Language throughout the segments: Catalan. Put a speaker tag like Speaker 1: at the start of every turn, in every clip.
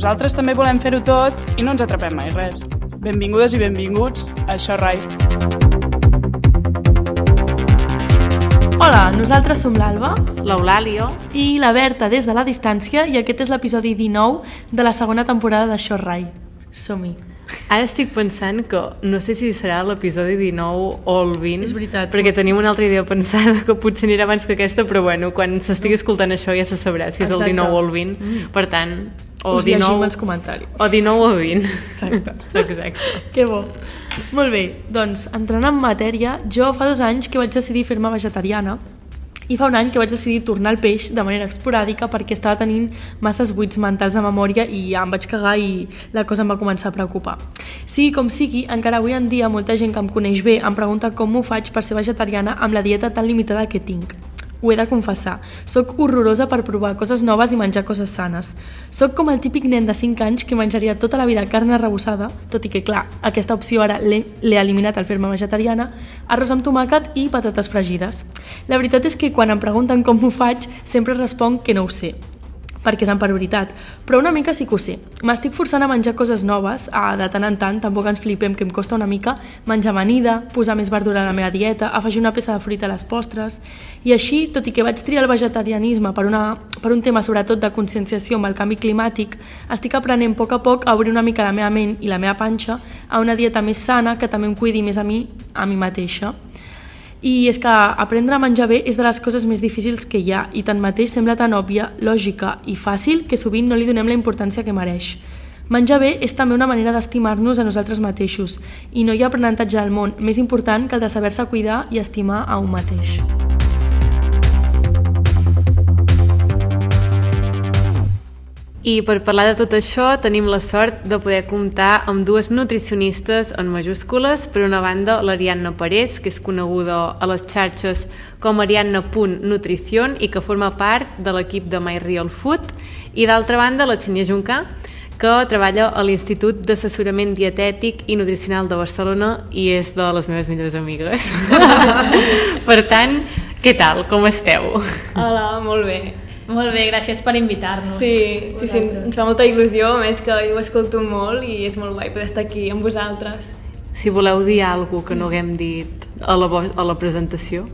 Speaker 1: nosaltres també volem fer-ho tot i no ens atrapem mai res. Benvingudes i benvinguts a Això Rai.
Speaker 2: Hola, nosaltres som l'Alba
Speaker 3: l'Eulàlio
Speaker 2: i la Berta des de la distància i aquest és l'episodi 19 de la segona temporada de Això Rai. Som-hi.
Speaker 3: Ara estic pensant que no sé si serà l'episodi 19 o el 20.
Speaker 2: És veritat.
Speaker 3: Perquè tenim una altra idea pensada que potser anirà abans que aquesta, però bueno, quan s'estigui escoltant això ja se sabrà si és
Speaker 2: Exacte.
Speaker 3: el 19 o el 20. Mm. Per tant, o
Speaker 2: Us llegim
Speaker 3: 19...
Speaker 2: els comentaris.
Speaker 3: O 19 o 20.
Speaker 2: Exacte.
Speaker 3: Exacte.
Speaker 2: Que bo. Molt bé, doncs, entrant en matèria, jo fa dos anys que vaig decidir fer-me vegetariana i fa un any que vaig decidir tornar al peix de manera esporàdica perquè estava tenint masses buits mentals de memòria i ja em vaig cagar i la cosa em va començar a preocupar. Sigui com sigui, encara avui en dia molta gent que em coneix bé em pregunta com m'ho faig per ser vegetariana amb la dieta tan limitada que tinc. Ho he de confessar. Soc horrorosa per provar coses noves i menjar coses sanes. Soc com el típic nen de 5 anys que menjaria tota la vida carn arrebossada, tot i que, clar, aquesta opció ara l'he eliminat al fer-me vegetariana, arròs amb tomàquet i patates fregides. La veritat és que quan em pregunten com ho faig, sempre responc que no ho sé perquè és en per veritat, però una mica sí que ho sé. M'estic forçant a menjar coses noves, a, de tant en tant, tampoc ens flipem que em costa una mica menjar amanida, posar més verdura a la meva dieta, afegir una peça de fruita a les postres, i així, tot i que vaig triar el vegetarianisme per, una, per un tema sobretot de conscienciació amb el canvi climàtic, estic aprenent a poc a poc a obrir una mica la meva ment i la meva panxa a una dieta més sana que també em cuidi més a mi, a mi mateixa. I és que aprendre a menjar bé és de les coses més difícils que hi ha i tanmateix sembla tan òbvia, lògica i fàcil que sovint no li donem la importància que mereix. Menjar bé és també una manera d'estimar-nos a nosaltres mateixos i no hi ha aprenentatge al món més important que el de saber-se cuidar i estimar a un mateix.
Speaker 3: I per parlar de tot això tenim la sort de poder comptar amb dues nutricionistes en majúscules. Per una banda, l'Ariadna Parés, que és coneguda a les xarxes com ariadna.nutricion i que forma part de l'equip de My Real Food. I d'altra banda, la Xenia Juncà, que treballa a l'Institut d'Assessorament Dietètic i Nutricional de Barcelona i és de les meves millors amigues. per tant, què tal? Com esteu?
Speaker 4: Hola, molt bé.
Speaker 5: Molt bé, gràcies per invitar-nos.
Speaker 4: Sí, sí, sí, ens fa molta il·lusió, a més que jo ho escolto molt i és molt guai poder estar aquí amb vosaltres.
Speaker 3: Si voleu dir alguna que no haguem dit a la, a la presentació.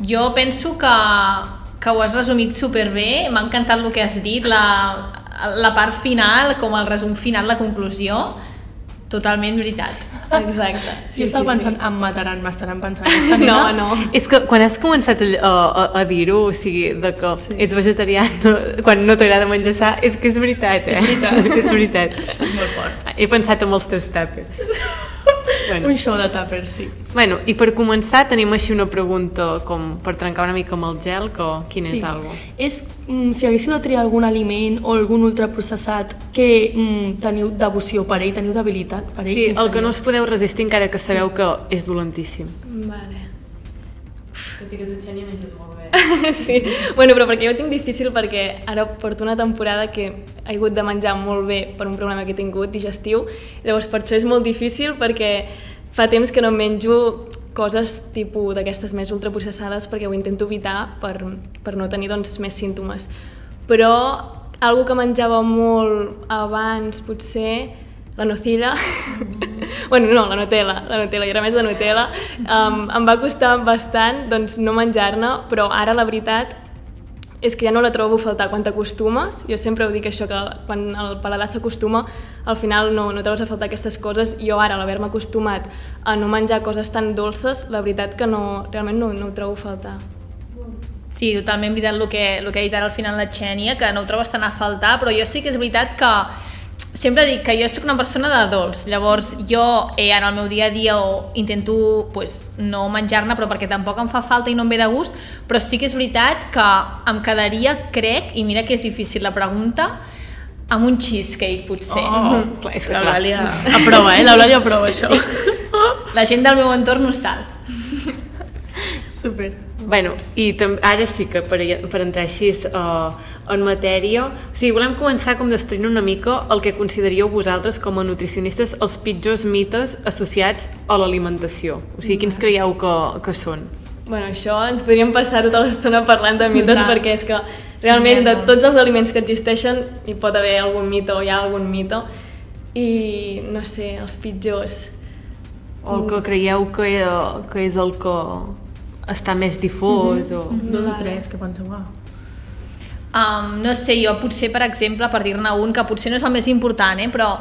Speaker 5: Jo penso que, que ho has resumit superbé, m'ha encantat el que has dit, la, la part final, com el resum final, la conclusió, totalment veritat.
Speaker 4: Exacte.
Speaker 2: Sí, jo estava pensant, em mataran, m'estaran pensant. "Esta
Speaker 4: No, no.
Speaker 3: És que quan has començat a, a, a dir-ho, o sigui, de que sí. ets vegetarià quan no t'agrada menjar sa, és que és veritat, eh? És veritat. és veritat.
Speaker 2: És molt fort.
Speaker 3: He pensat en els teus tàpers. Bueno.
Speaker 2: Un show de tàpers, sí.
Speaker 3: bueno, i per començar tenim així una pregunta com per trencar una mica amb el gel, que quin
Speaker 2: sí.
Speaker 3: és algo?
Speaker 2: És, mm, si haguéssiu de triar algun aliment o algun ultraprocessat que mm, teniu devoció per ell, teniu debilitat per ell,
Speaker 3: Sí, el que no us podeu resistir encara que sabeu que és dolentíssim.
Speaker 4: Vale.
Speaker 3: Que tu, Xènia, menges molt bé.
Speaker 4: sí, bueno, però perquè jo ho tinc difícil perquè ara porto una temporada que he hagut de menjar molt bé per un problema que he tingut digestiu, llavors per això és molt difícil perquè fa temps que no menjo coses tipus d'aquestes més ultraprocessades perquè ho intento evitar per, per no tenir doncs, més símptomes. Però algo que menjava molt abans, potser, la nocilla, bueno, no, la Nutella, la Nutella, jo era més de Nutella, um, em va costar bastant doncs, no menjar-ne, però ara la veritat és que ja no la trobo a faltar quan t'acostumes. Jo sempre ho dic això, que quan el paladar s'acostuma, al final no, no trobes a faltar aquestes coses. Jo ara, l'haver-me acostumat a no menjar coses tan dolces, la veritat que no, realment no, no ho trobo a faltar.
Speaker 5: Sí, totalment veritat el que, el que ha dit ara al final la Xènia, que no ho trobes tan a faltar, però jo sí que és veritat que sempre dic que jo sóc una persona de dolç, llavors jo eh, en el meu dia a dia o intento pues, no menjar-ne, però perquè tampoc em fa falta i no em ve de gust, però sí que és veritat que em quedaria, crec, i mira que és difícil la pregunta, amb un cheesecake, potser.
Speaker 3: Oh, clar, és que.
Speaker 2: L'Eulàlia aprova, eh? L'Eulàlia aprova això.
Speaker 5: La gent del meu entorn ho sap.
Speaker 2: Super.
Speaker 3: Bueno, i ara sí que per, per entrar així uh, en matèria, o sigui, volem començar com destruint una mica el que consideraríeu vosaltres com a nutricionistes els pitjors mites associats a l'alimentació. O sigui, quins creieu que, que són?
Speaker 4: Bueno, això ens podríem passar tota l'estona parlant de mites
Speaker 2: Clar.
Speaker 4: perquè és que realment de tots els aliments que existeixen hi pot haver algun mite o hi ha algun mite i no sé, els pitjors
Speaker 3: O el que creieu que, que és el que està més difós o...
Speaker 2: Dos o tres, que penseu, ah.
Speaker 5: Um, no sé, jo potser, per exemple, per dir-ne un, que potser no és el més important, eh, però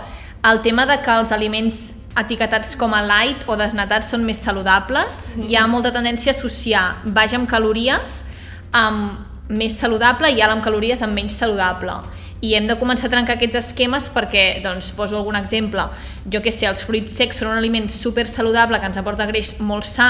Speaker 5: el tema de que els aliments etiquetats com a light o desnatats són més saludables, sí. hi ha molta tendència a associar baix en calories amb més saludable i alt amb calories amb menys saludable. I hem de començar a trencar aquests esquemes perquè, doncs, poso algun exemple, jo que sé, els fruits secs són un aliment super saludable que ens aporta greix molt sa,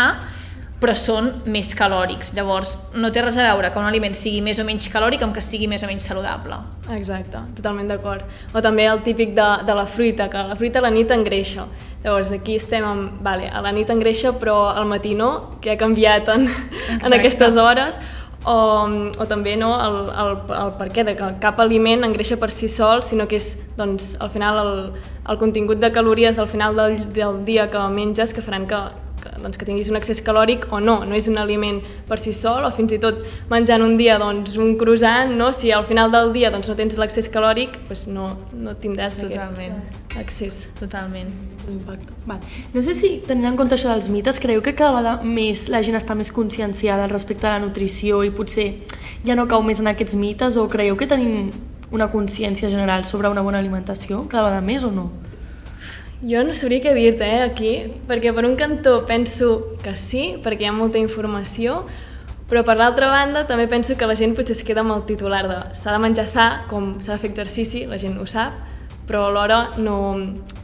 Speaker 5: però són més calòrics. Llavors, no té res a veure que un aliment sigui més o menys calòric amb que sigui més o menys saludable.
Speaker 4: Exacte, totalment d'acord. O també el típic de, de la fruita, que la fruita a la nit engreixa. Llavors aquí estem amb, vale, a la nit engreixa però al matí no, que ha canviat en, en aquestes hores, o, o també no, el, el, el per què, de que cap aliment engreixa per si sol, sinó que és doncs, al final el, el contingut de calories del final del, del dia que menges que faran que, que, doncs, que tinguis un excés calòric o no, no és un aliment per si sol o fins i tot menjant un dia doncs, un croissant, no? si al final del dia doncs, no tens l'excés calòric doncs no, no tindràs
Speaker 5: Totalment.
Speaker 4: aquest excés.
Speaker 5: Totalment.
Speaker 2: Impacte. Vale. No sé si, tenint en compte això dels mites, creieu que cada vegada més la gent està més conscienciada respecte a la nutrició i potser ja no cau més en aquests mites o creieu que tenim una consciència general sobre una bona alimentació cada vegada més o no?
Speaker 4: Jo no sabria què dir-te eh, aquí, perquè per un cantó penso que sí, perquè hi ha molta informació, però per l'altra banda també penso que la gent potser es queda amb el titular de s'ha de menjar sa, com s'ha de fer exercici, la gent ho sap, però alhora no,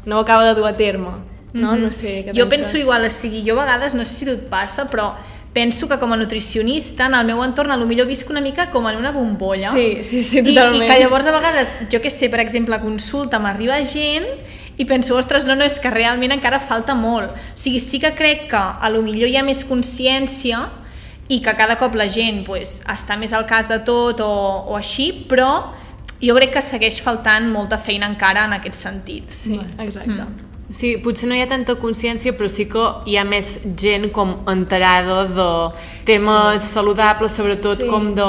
Speaker 4: no ho acaba de dur a terme. No, no sé què
Speaker 5: Jo
Speaker 4: penses.
Speaker 5: penso igual, o sigui, jo a vegades, no sé si et passa, però penso que com a nutricionista, en el meu entorn, a lo millor visc una mica com en una bombolla.
Speaker 4: Sí, sí, sí,
Speaker 5: I,
Speaker 4: totalment.
Speaker 5: I que llavors a vegades, jo que sé, per exemple, a consulta m'arriba gent i penso, ostres, no, no, és que realment encara falta molt. O sigui, sí que crec que a lo millor hi ha més consciència i que cada cop la gent pues, està més al cas de tot o, o així, però jo crec que segueix faltant molta feina encara en aquest sentit.
Speaker 4: Sí, exacte. Mm.
Speaker 3: Sí, potser no hi ha tanta consciència, però sí que hi ha més gent com enterada de temes sí. saludables, sobretot
Speaker 4: Sí.
Speaker 3: com de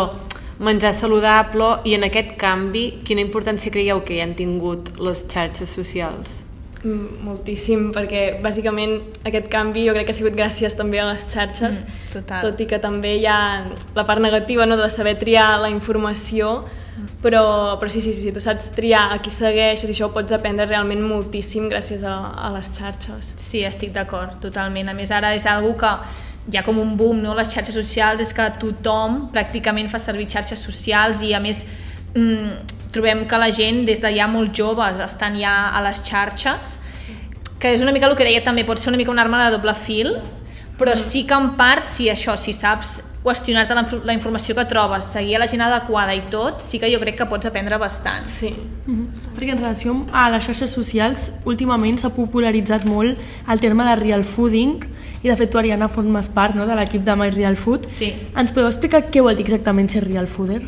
Speaker 3: menjar saludable, i en aquest canvi, quina importància creieu que hi han tingut les xarxes socials?
Speaker 4: Mm, Moltíssim, perquè bàsicament aquest canvi jo crec que ha sigut gràcies també a les xarxes,
Speaker 5: Mm, total.
Speaker 4: tot i que també hi ha la part negativa no, de saber triar la informació, però, però sí, sí, sí, tu saps triar a qui segueixes i això ho pots aprendre realment moltíssim gràcies a, a les xarxes.
Speaker 5: Sí, estic d'acord, totalment. A més, ara és algo que hi ha com un boom, no? Les xarxes socials és que tothom pràcticament fa servir xarxes socials i, a més, mm, trobem que la gent des de ja molt joves estan ja a les xarxes, que és una mica el que deia també, pot ser una mica una arma de doble fil, però sí que en part, si això, si saps qüestionar-te la, la informació que trobes, seguir a la gent adequada i tot, sí que jo crec que pots aprendre bastant.
Speaker 4: Sí,
Speaker 2: Mhm. Perquè en relació a les xarxes socials, últimament s'ha popularitzat molt el terme de real fooding i de fet tu, Ariana, formes part no, de l'equip de My Real Food.
Speaker 5: Sí.
Speaker 2: Ens podeu explicar què vol dir exactament ser real fooder?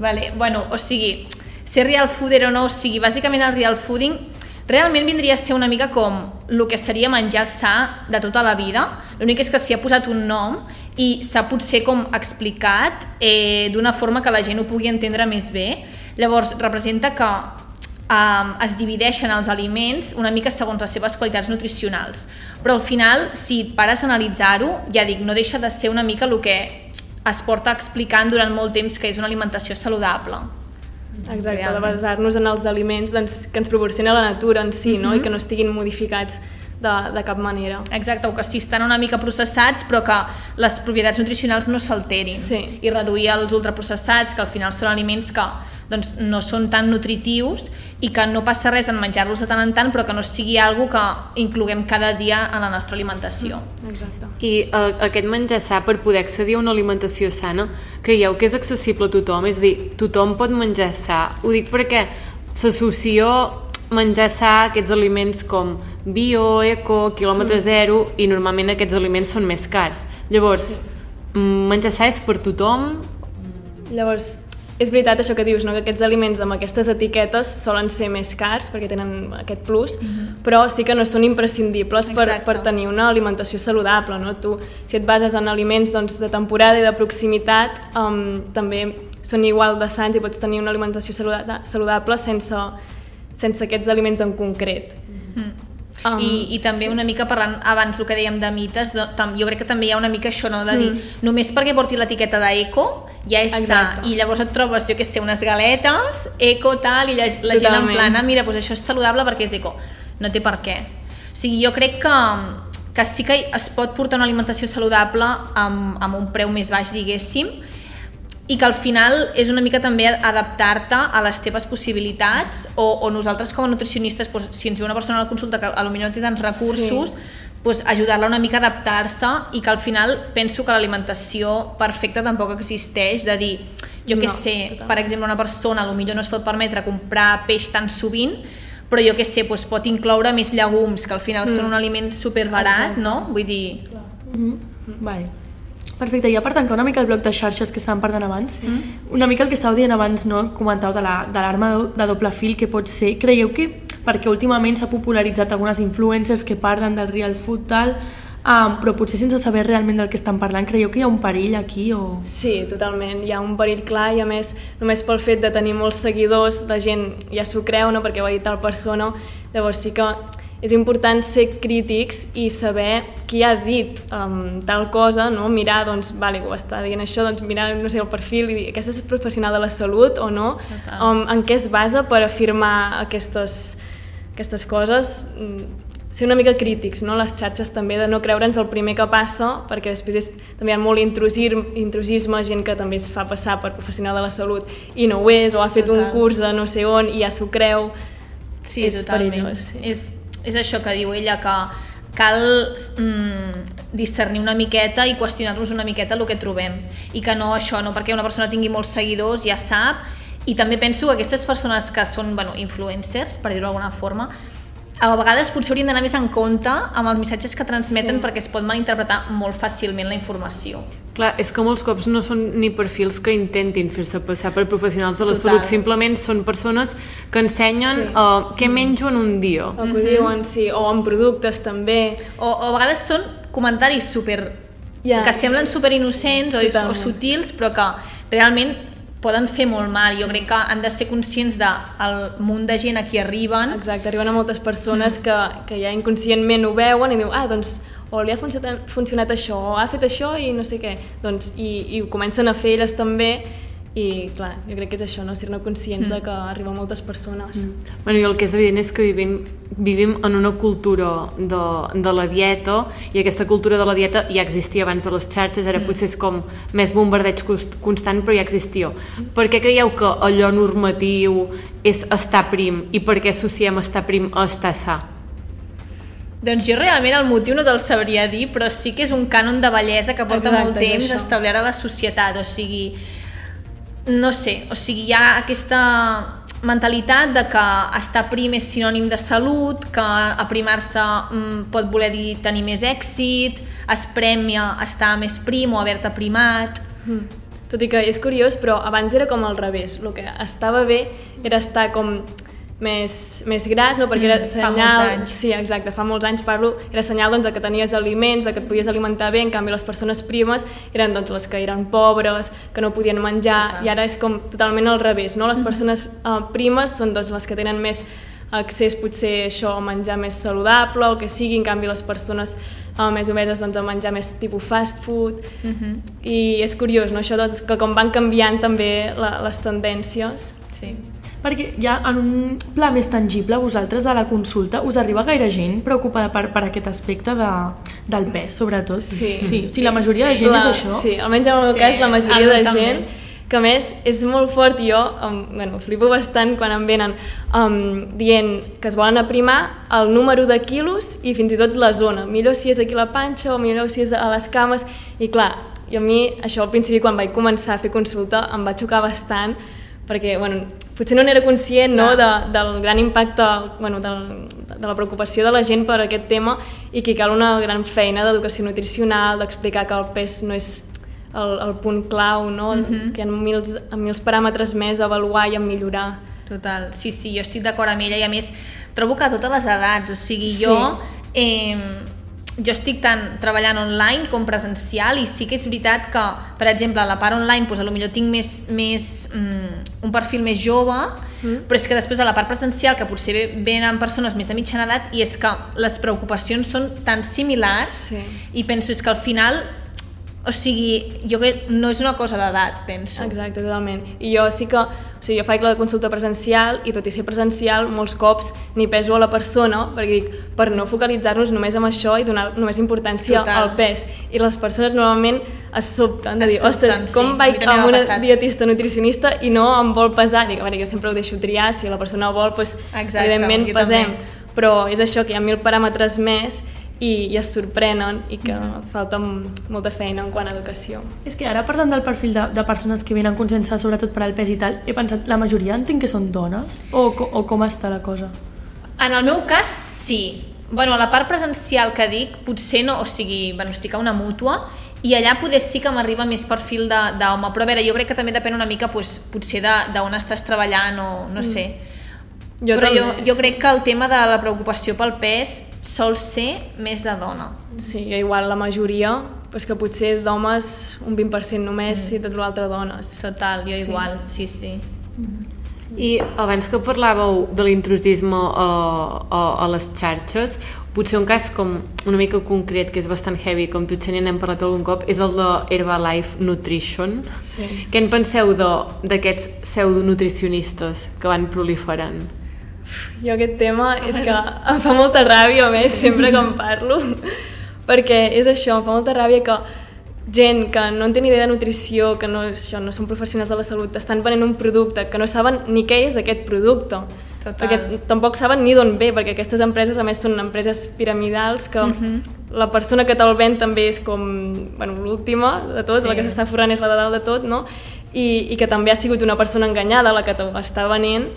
Speaker 5: Vale, bueno, o sigui, ser real fooder o no, o sigui, bàsicament el real fooding realment vindria a ser una mica com el que seria menjar sa de tota la vida, l'únic és que s'hi ha posat un nom i s'ha potser com explicat eh, d'una forma que la gent ho pugui entendre més bé. Llavors, representa que um, es divideixen els aliments una mica segons les seves qualitats nutricionals. Però al final, si et pares a analitzar-ho, ja dic, no deixa de ser una mica el que es porta explicant durant molt temps que és una alimentació saludable.
Speaker 4: exacte, de
Speaker 5: Realment.
Speaker 4: basar-nos en els aliments doncs, que ens proporciona la natura en si, no?
Speaker 5: Mhm.
Speaker 4: i que no estiguin modificats de, de cap manera.
Speaker 5: Exacte, o que sí estan una mica processats però que les propietats nutricionals no s'alterin
Speaker 4: Sí.
Speaker 5: i reduir els ultraprocessats que al final són aliments que doncs, no són tan nutritius i que no passa res en menjar-los de tant en tant però que no sigui algo que incloguem cada dia en la nostra alimentació.
Speaker 4: Exacte.
Speaker 3: I eh, aquest menjar sa, per poder accedir a una alimentació sana, creieu que és accessible a tothom? És a dir, tothom pot menjar sa? Ho dic perquè s'associa menjar sa aquests aliments com bio, eco, quilòmetre zero, i normalment aquests aliments són més cars. Llavors, sí. menjar sa és per tothom?
Speaker 4: Llavors, és veritat això que dius, no? que aquests aliments amb aquestes etiquetes solen ser més cars perquè tenen aquest plus, mm -hmm. però sí que no són imprescindibles per,
Speaker 5: Exacte.
Speaker 4: per tenir una alimentació saludable. No? Tu, si et bases en aliments doncs, de temporada i de proximitat, um, també són igual de sants i pots tenir una alimentació saluda- saludable sense, sense aquests aliments en concret. Um,
Speaker 5: I, I també una mica parlant abans el que dèiem de mites, de, tam, jo crec que també hi ha una mica això no, de dir,
Speaker 4: Mm.
Speaker 5: només perquè porti l'etiqueta d'eco ja és
Speaker 4: Exacte.
Speaker 5: sa, i llavors et trobes, jo que sé, unes galetes, eco, tal, i la, la gent en
Speaker 4: Totalment.
Speaker 5: plan, ah, mira, doncs això és saludable perquè és eco. No té per què. O sigui, jo crec que, que sí que es pot portar una alimentació saludable amb, amb un preu més baix, diguéssim, i que al final és una mica també adaptar-te a les teves possibilitats o, o nosaltres com a nutricionistes, doncs, si ens ve una persona a la consulta que millor no té tants recursos, sí. doncs, ajudar-la una mica a adaptar-se i que al final penso que l'alimentació perfecta tampoc existeix, de dir, jo què
Speaker 4: No,
Speaker 5: sé,
Speaker 4: totalment.
Speaker 5: per exemple, una persona a lo millor no es pot permetre comprar peix tan sovint, però jo què sé, doncs pot incloure més llegums, que al final mm. són un aliment superbarat,
Speaker 4: Exacte.
Speaker 5: no? Vull dir,
Speaker 2: Vale. Perfecte, ja per tancar una mica el bloc de xarxes que estàvem parlant abans, sí. una mica el que estàveu dient abans, no? comentàveu de la- de l'arma la, de, de doble fil que pot ser, creieu que, perquè últimament s'ha popularitzat algunes influencers que parlen del real food tal, um, però potser sense saber realment del que estan parlant, creieu que hi ha un perill aquí o...
Speaker 4: Sí, totalment. Hi ha un perill clar i a més, només pel fet de tenir molts seguidors, la gent ja s'ho creu, no? perquè ho ha dit tal persona, llavors sí que és important ser crítics i saber qui ha dit um, tal cosa, no? mirar, doncs, vale, ho està dient això, doncs mirar, no sé, el perfil i dir, aquesta és professional de la salut o no?
Speaker 5: Total.
Speaker 4: Um, en què es basa per afirmar aquestes, aquestes coses? Mm, ser una mica crítics, no? les xarxes també, de no creure'ns el primer que passa, perquè després és, també hi ha molt intrusir, intrusisme, gent que també es fa passar per professional de la salut i no ho és, o ha fet
Speaker 5: Total.
Speaker 4: un curs de no sé on i ja s'ho creu.
Speaker 5: Sí,
Speaker 4: És
Speaker 5: totalment.
Speaker 4: perillós, sí.
Speaker 5: És, és això que diu ella, que cal mm, discernir una miqueta i qüestionar-nos una miqueta el que trobem. I que no això, no perquè una persona tingui molts seguidors ja sap, i també penso que aquestes persones que són bueno, influencers, per dir-ho d'alguna forma, a vegades potser haurien d'anar més en compte amb els missatges que transmeten
Speaker 4: Sí.
Speaker 5: perquè es pot malinterpretar molt fàcilment la informació.
Speaker 3: Clar, és que molts cops no són ni perfils que intentin fer-se passar per professionals de la
Speaker 5: Total.
Speaker 3: salut, simplement són persones que ensenyen
Speaker 4: Sí.
Speaker 3: uh, què menjo en un dia.
Speaker 4: O que ho diuen, sí, o en productes també.
Speaker 5: O, o a vegades són comentaris super,
Speaker 4: Ja.
Speaker 5: que semblen super innocents o, o sutils, però que realment poden fer molt mal. Jo crec que han de ser conscients del munt de gent a qui arriben.
Speaker 4: Exacte, arriben a moltes persones que, que ja inconscientment ho veuen i diuen, ah, doncs, o li ha funcionat, funcionat això, o ha fet això i no sé què. Doncs, i, i ho comencen a fer elles també i, clar, jo crec que és això, no? ser-ne conscients mm. de que arriba a moltes persones. Mm.
Speaker 3: Bueno, i el que és evident és que vivim, vivim en una cultura de, de la dieta i aquesta cultura de la dieta ja existia abans de les xarxes, ara mm. potser és com més bombardeig const- constant, però ja existia. Per què creieu que allò normatiu és estar prim i per què associem estar prim a estar sa?
Speaker 5: Doncs jo realment el motiu no te'l sabria dir, però sí que és un cànon de bellesa que porta
Speaker 4: Exacte,
Speaker 5: molt temps establert a la societat, o sigui, no sé, o sigui, hi ha aquesta mentalitat de que estar prim és sinònim de salut, que aprimar-se mm, pot voler dir tenir més èxit, es premia estar més prim o haver-te primat...
Speaker 4: Mm. Tot i que és curiós, però abans era com al revés. El que estava bé era estar com més, més gras, no? perquè
Speaker 5: Mm,
Speaker 4: era
Speaker 5: fa
Speaker 4: senyal...
Speaker 5: molts anys.
Speaker 4: Sí, exacte, fa molts anys parlo, era senyal doncs, de que tenies aliments, de que et podies alimentar bé, en canvi les persones primes eren doncs, les que eren pobres, que no podien menjar,
Speaker 5: Total.
Speaker 4: i ara és com totalment al revés, no?
Speaker 5: Mm-hmm.
Speaker 4: Les persones uh, primes són doncs, les que tenen més accés potser això a menjar més saludable o que sigui, en canvi les persones uh, més obeses doncs, a menjar més tipus fast food
Speaker 5: Mm -hmm.
Speaker 4: i és curiós, no? això doncs, que com van canviant també la, les tendències.
Speaker 5: Sí.
Speaker 2: Perquè ja en un pla més tangible, vosaltres a la consulta, us arriba gaire gent preocupada per, per aquest aspecte de, del pes, sobretot?
Speaker 4: Sí.
Speaker 2: sí. sí la majoria de gent
Speaker 4: Clar,
Speaker 2: és això?
Speaker 4: Sí, almenys en el meu
Speaker 5: Sí,
Speaker 4: cas la majoria de
Speaker 5: també.
Speaker 4: gent que a més és molt fort i jo um, bueno, flipo bastant quan em venen um, dient que es volen aprimar el número de quilos i fins i tot la zona. Millor si és aquí la panxa o millor si és a les cames. I clar, i a mi això al principi quan vaig començar a fer consulta em va xocar bastant perquè bueno, potser no n'era conscient no, de, del gran impacte bueno, del, de la preocupació de la gent per aquest tema i que cal una gran feina d'educació nutricional, d'explicar que el pes no és el, el punt clau, no? Uh -huh. que hi ha mils, mils paràmetres més a avaluar i a millorar.
Speaker 5: Total, sí, sí, jo estic d'acord amb ella i a més trobo que a totes les edats, o sigui,
Speaker 4: Sí.
Speaker 5: jo eh, jo estic tant treballant online com presencial i sí que és veritat que, per exemple, a la part online doncs, potser tinc més, més, mm, un perfil més jove, mm. però és que després a la part presencial, que potser ve- venen persones més de mitjana edat, i és que les preocupacions són tan similars
Speaker 4: Sí.
Speaker 5: i penso és que al final o sigui, jo que no és una cosa d'edat, penso.
Speaker 4: Exacte, totalment. I jo sí que, o sigui, jo faig la consulta presencial i tot i ser presencial, molts cops ni peso a la persona, perquè dic, per no focalitzar-nos només en això i donar només importància
Speaker 5: Total.
Speaker 4: al pes. I les persones normalment es sobten de
Speaker 5: Es
Speaker 4: dir,
Speaker 5: sobten,
Speaker 4: ostres,
Speaker 5: sí.
Speaker 4: com
Speaker 5: mi
Speaker 4: vaig amb una
Speaker 5: passat."
Speaker 4: dietista nutricionista i no em vol pesar? Dic, a veure, jo sempre ho deixo triar, si la persona vol, doncs,
Speaker 5: Exacte,
Speaker 4: evidentment pesem.
Speaker 5: també.
Speaker 4: Però és això, que hi ha mil paràmetres més i, i es sorprenen i que
Speaker 5: Mm-hmm.
Speaker 4: falta molta feina en quant a educació.
Speaker 2: És que ara parlant del perfil de, de persones que venen conscients sobretot per al pes i tal, he pensat, la majoria entenc que són dones? O, o com està la cosa?
Speaker 5: En el meu cas, sí. Bueno, a la part presencial que dic, potser no, o sigui, bueno, estic a una mútua, i allà poder sí que m'arriba més perfil de- d'home, però a veure, jo crec que també depèn una mica pues, potser de- d'on estàs treballant o no sé.
Speaker 4: Jo
Speaker 5: però
Speaker 4: també,
Speaker 5: jo, jo
Speaker 4: sí.
Speaker 5: crec que el tema de la preocupació pel pes sol ser més de dona.
Speaker 4: Sí, jo igual la majoria, pues que potser d'homes un 20% només mm. i tot l'altre dones.
Speaker 5: Total, jo
Speaker 4: Sí.
Speaker 5: igual, sí, sí.
Speaker 3: I abans que parlàveu de l'intrusisme a, a, a les xarxes, potser un cas com una mica concret, que és bastant heavy, com tu, Xenia, n'hem parlat algun cop, és el de Herbalife Nutrition.
Speaker 4: Sí.
Speaker 3: Què en penseu de- d'aquests pseudonutricionistes que van proliferant?
Speaker 4: Jo aquest tema és que em fa molta ràbia, a més, sempre que en parlo, perquè és això, em fa molta ràbia que gent que no en té ni idea de nutrició, que no, això, no són professionals de la salut, estan venent un producte que no saben ni què és aquest producte.
Speaker 5: Total.
Speaker 4: Perquè tampoc saben ni d'on ve, perquè aquestes empreses, a més, són empreses piramidals que uh -huh. la persona que te'l ven també és com bueno, l'última de tot,
Speaker 5: Sí.
Speaker 4: la que s'està forrant és la de dalt de tot, no? I, i que també ha sigut una persona enganyada la que t'ho està venent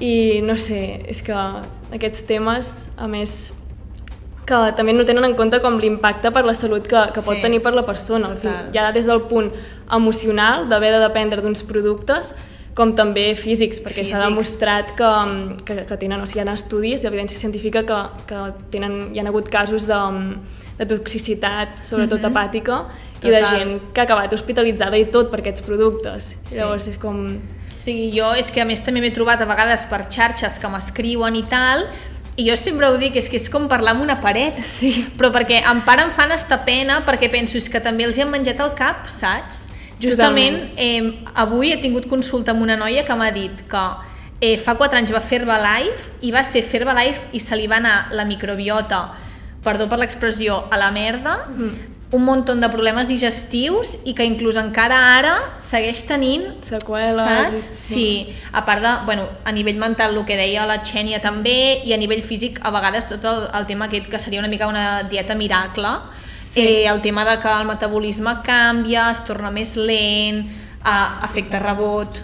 Speaker 4: i no sé, és que aquests temes, a més, que també no tenen en compte com l'impacte per la salut que, que pot
Speaker 5: Sí,
Speaker 4: tenir per la persona.
Speaker 5: Total.
Speaker 4: ja des del punt emocional, d'haver de dependre d'uns productes, com també físics, perquè s'ha demostrat que, que, que tenen, o sigui, hi ha estudis i evidència científica que, que tenen, hi ha hagut casos de, de toxicitat, sobretot
Speaker 5: Mhm.
Speaker 4: hepàtica, i de
Speaker 5: Total.
Speaker 4: gent que ha acabat hospitalitzada i tot per aquests productes.
Speaker 5: Sí.
Speaker 4: Llavors és com...
Speaker 5: Sigui, jo és que a més també m'he trobat a vegades per xarxes que m'escriuen i tal, i jo sempre ho dic, és que és com parlar amb una paret.
Speaker 4: Sí.
Speaker 5: Però perquè en part em fan esta pena, perquè penso que també els hi han menjat el cap, saps? Justament, eh, avui he tingut consulta amb una noia que m'ha dit que eh, fa 4 anys va fer Herbalife i va ser fer Herbalife i se li va anar la microbiota, perdó per l'expressió, a la merda, un munt de problemes digestius i que inclús encara ara segueix tenint
Speaker 4: Seqüeles,
Speaker 5: saps? Sí, a part de, bueno, a nivell mental el que deia la Xènia sí. també i a nivell físic a vegades tot el, el tema aquest que seria una mica una dieta miracle sí. eh, el tema de que el metabolisme canvia, es torna més lent, a, efecte rebot.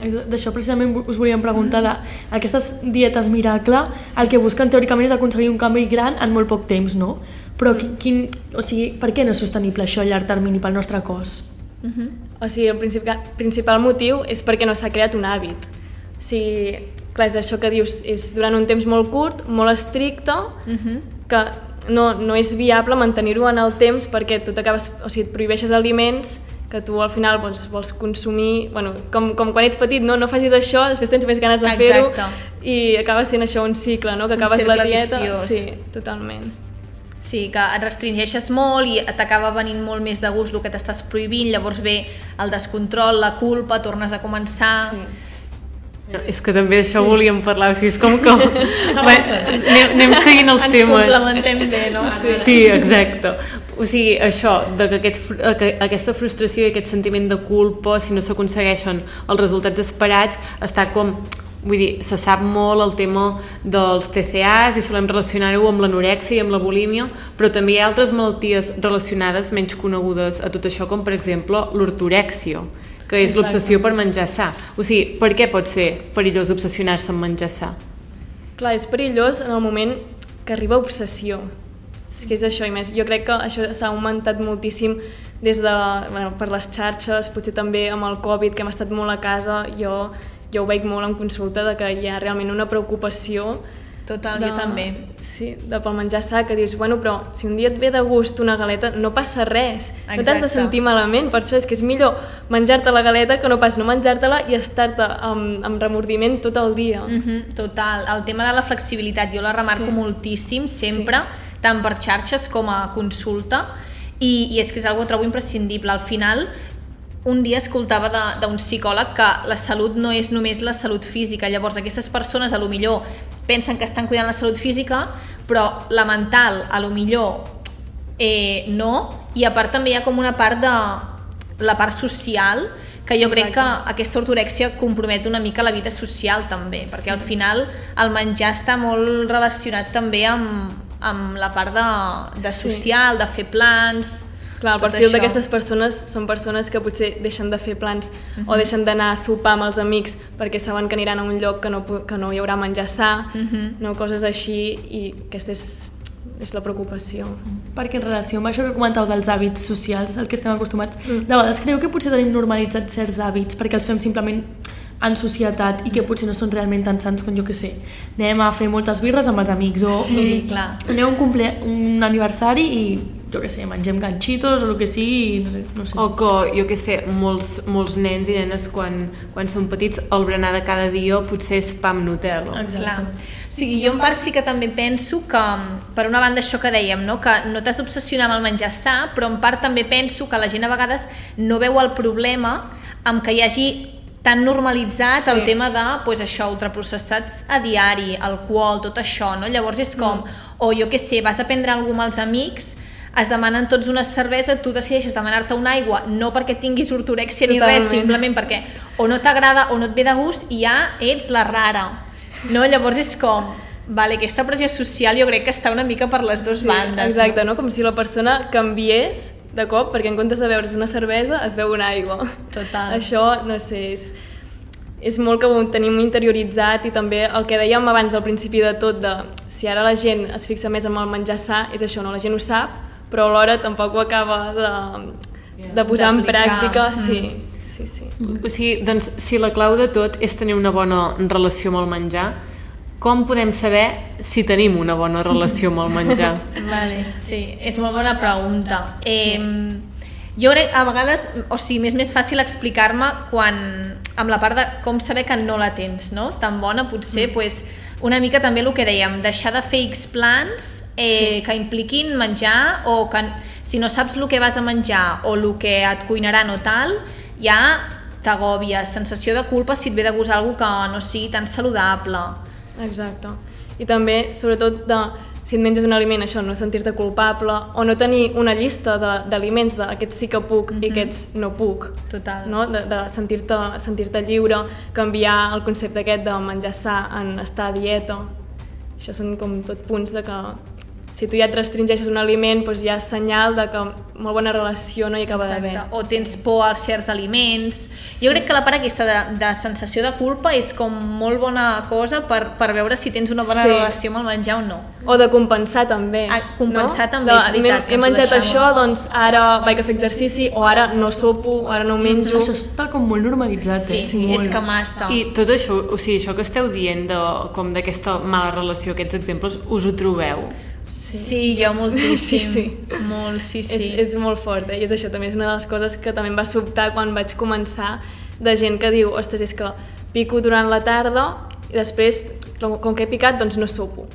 Speaker 2: És- D'això precisament us volíem preguntar de aquestes dietes miracle, el que busquen teòricament és aconseguir un canvi gran en molt poc temps, no? Però qui- quin, o sigui, per què no és sostenible això a llarg termini pel nostre cos?
Speaker 4: O sigui, el principal, principal motiu és perquè no s'ha creat un hàbit. O sigui, clar, és això que dius, és durant un temps molt curt, molt estricte, que no, no és viable mantenir-ho en el temps perquè tu t'acabes, o sigui, et prohibeixes aliments que tu al final vols, vols consumir, bueno, com, com quan ets petit, no, no facis això, després tens més ganes de fer-ho i acaba sent això un cicle, no? que acabes la dieta.
Speaker 5: viciós.
Speaker 4: Sí, totalment.
Speaker 5: Sí, que et restringeixes molt i t'acaba venint molt més de gust el que t'estàs prohibint, llavors ve el descontrol, la culpa, tornes a començar...
Speaker 4: Sí.
Speaker 3: No, és que també d'això volíem parlar, o sigui, és com que... Bé, anem, anem seguint els
Speaker 5: Ens
Speaker 3: temes.
Speaker 5: complementem bé, no? Sí.
Speaker 3: Sí, exacte. O sigui, això, de que, aquest, que aquesta frustració i aquest sentiment de culpa, si no s'aconsegueixen els resultats esperats, està com... Vull dir, se sap molt el tema dels TCAs i solem relacionar-ho amb l'anorèxia i amb la bulímia, però també hi ha altres malalties relacionades menys conegudes a tot això, com per exemple l'ortorèxia, que és l'obsessió per menjar sa. O sigui, per què pot ser perillós obsessionar-se amb menjar sa?
Speaker 4: Clar, és perillós en el moment que arriba obsessió. És que és això, i més, jo crec que això s'ha augmentat moltíssim des de, bueno, per les xarxes, potser també amb el Covid, que hem estat molt a casa, jo, jo ho veig molt en consulta, de que hi ha realment una preocupació
Speaker 5: Total,
Speaker 4: de,
Speaker 5: jo també.
Speaker 4: Sí, de pel menjar sa, que dius, bueno, però si un dia et ve de gust una galeta, no passa res. No t'has de
Speaker 5: Exacte.
Speaker 4: sentir malament, per això és que és millor menjar-te la galeta que no pas no menjar-te-la i estar-te amb, amb remordiment tot el dia.
Speaker 5: Mm -hmm, total, el tema de la flexibilitat jo la remarco
Speaker 4: Sí.
Speaker 5: moltíssim sempre, tant per xarxes com a consulta i, i és que és algo que trobo imprescindible al final un dia escoltava d'un psicòleg que la salut no és només la salut física, llavors aquestes persones a lo millor pensen que estan cuidant la salut física, però la mental a lo millor eh, no, i a part també hi ha com una part de la part social que jo crec que aquesta ortorèxia compromet una mica la vida social també, perquè al final el menjar està molt relacionat també amb, amb la part de, de
Speaker 4: Sí.
Speaker 5: social, de fer plans...
Speaker 4: Clar, el
Speaker 5: tot
Speaker 4: perfil d'aquestes persones són persones que potser deixen de fer plans o deixen d'anar a sopar amb els amics perquè saben que aniran a un lloc que no, que no hi haurà menjar sa, no? coses així, i aquesta és, és la preocupació.
Speaker 2: Perquè en relació amb això que comentàu dels hàbits socials, el que estem acostumats, de vegades creieu que potser tenim normalitzats certs hàbits perquè els fem simplement en societat i que potser no són realment tan sants com jo que sé. Anem a fer moltes birres amb els amics o
Speaker 5: Sí, clar.
Speaker 2: anem a un, comple un aniversari i jo que sé, mengem ganxitos o el que sigui, no sé. No sé.
Speaker 3: O que, jo que sé, molts, molts nens i nenes quan, quan són petits el berenar de cada dia potser és pa amb Nutella.
Speaker 2: Exacte.
Speaker 5: Clar. O sigui, jo en part sí que també penso que, per una banda, això que dèiem, no? que no t'has d'obsessionar amb el menjar sa, però en part també penso que la gent a vegades no veu el problema amb que hi hagi tan normalitzat
Speaker 4: Sí.
Speaker 5: el tema de pues, això, ultraprocessats a diari, alcohol, tot això, no? Llavors és com,
Speaker 4: Mm.
Speaker 5: o jo què sé, vas a prendre alguna amb els amics, es demanen tots una cervesa, tu decideixes demanar-te una aigua, no perquè tinguis ortorèxia ni res, simplement perquè o no t'agrada o no et ve de gust i ja ets la rara. No? Llavors és com, vale, aquesta pressió social jo crec que està una mica per les dues bandes.
Speaker 4: Exacte, no? com si la persona canviés de cop, perquè en comptes de beure's una cervesa es veu una aigua.
Speaker 5: Total.
Speaker 4: Això, no sé, és, és molt que ho tenim interioritzat i també el que dèiem abans al principi de tot, de si ara la gent es fixa més en el menjar sa, és això, no? la gent ho sap, però alhora tampoc ho acaba de, de posar en pràctica.
Speaker 5: Mm.
Speaker 4: Sí, sí, sí.
Speaker 3: O sigui, doncs, si la clau de tot és tenir una bona relació amb el menjar, com podem saber si tenim una bona relació amb el menjar?
Speaker 5: Vale, sí, és molt bona pregunta. Eh, jo crec, a vegades, o sigui, m'és més fàcil explicar-me quan, amb la part de com saber que no la tens, no? Tan bona, potser, mm. pues, una mica també el que dèiem, deixar de fer X plans eh, sí. que impliquin menjar o que si no saps el que vas a menjar o el que et cuinaran o tal, ja t'agòbies, sensació de culpa si et ve de gust alguna que no sigui tan saludable.
Speaker 4: Exacte. I també, sobretot, de, si et menges un aliment, això, no sentir-te culpable, o no tenir una llista d'aliments de, aquests sí que puc i aquests no puc.
Speaker 5: Total.
Speaker 4: No? De, de sentir-te sentir lliure, canviar el concepte aquest de menjar sa en estar a dieta. Això són com tot punts de que si tu ja et restringeixes un aliment, doncs ja és senyal de que molt bona relació no hi acaba d'haver.
Speaker 5: O tens por als certs aliments. Sí. Jo crec que la part aquesta de, de sensació de culpa és com molt bona cosa per, per veure si tens una bona
Speaker 4: Sí.
Speaker 5: relació amb el menjar o no.
Speaker 4: O de compensar també.
Speaker 5: Ah, compensar
Speaker 4: no?
Speaker 5: també,
Speaker 4: de,
Speaker 5: és veritat,
Speaker 4: He, he menjat això, doncs ara vaig a fer exercici, o ara no sopo, o ara no menjo.
Speaker 2: Això està com molt normalitzat.
Speaker 5: Sí,
Speaker 2: eh?
Speaker 5: sí
Speaker 2: molt.
Speaker 5: és que massa.
Speaker 3: I tot això, o sigui, això que esteu dient de, com d'aquesta mala relació, aquests exemples, us ho trobeu?
Speaker 5: Sí, sí jo moltíssim.
Speaker 4: Sí, sí.
Speaker 5: Molt, sí, sí.
Speaker 4: És, és molt fort, eh? I és això, també és una de les coses que també em va sobtar quan vaig començar, de gent que diu, ostres, és que pico durant la tarda i després, com que he picat, doncs no sopo.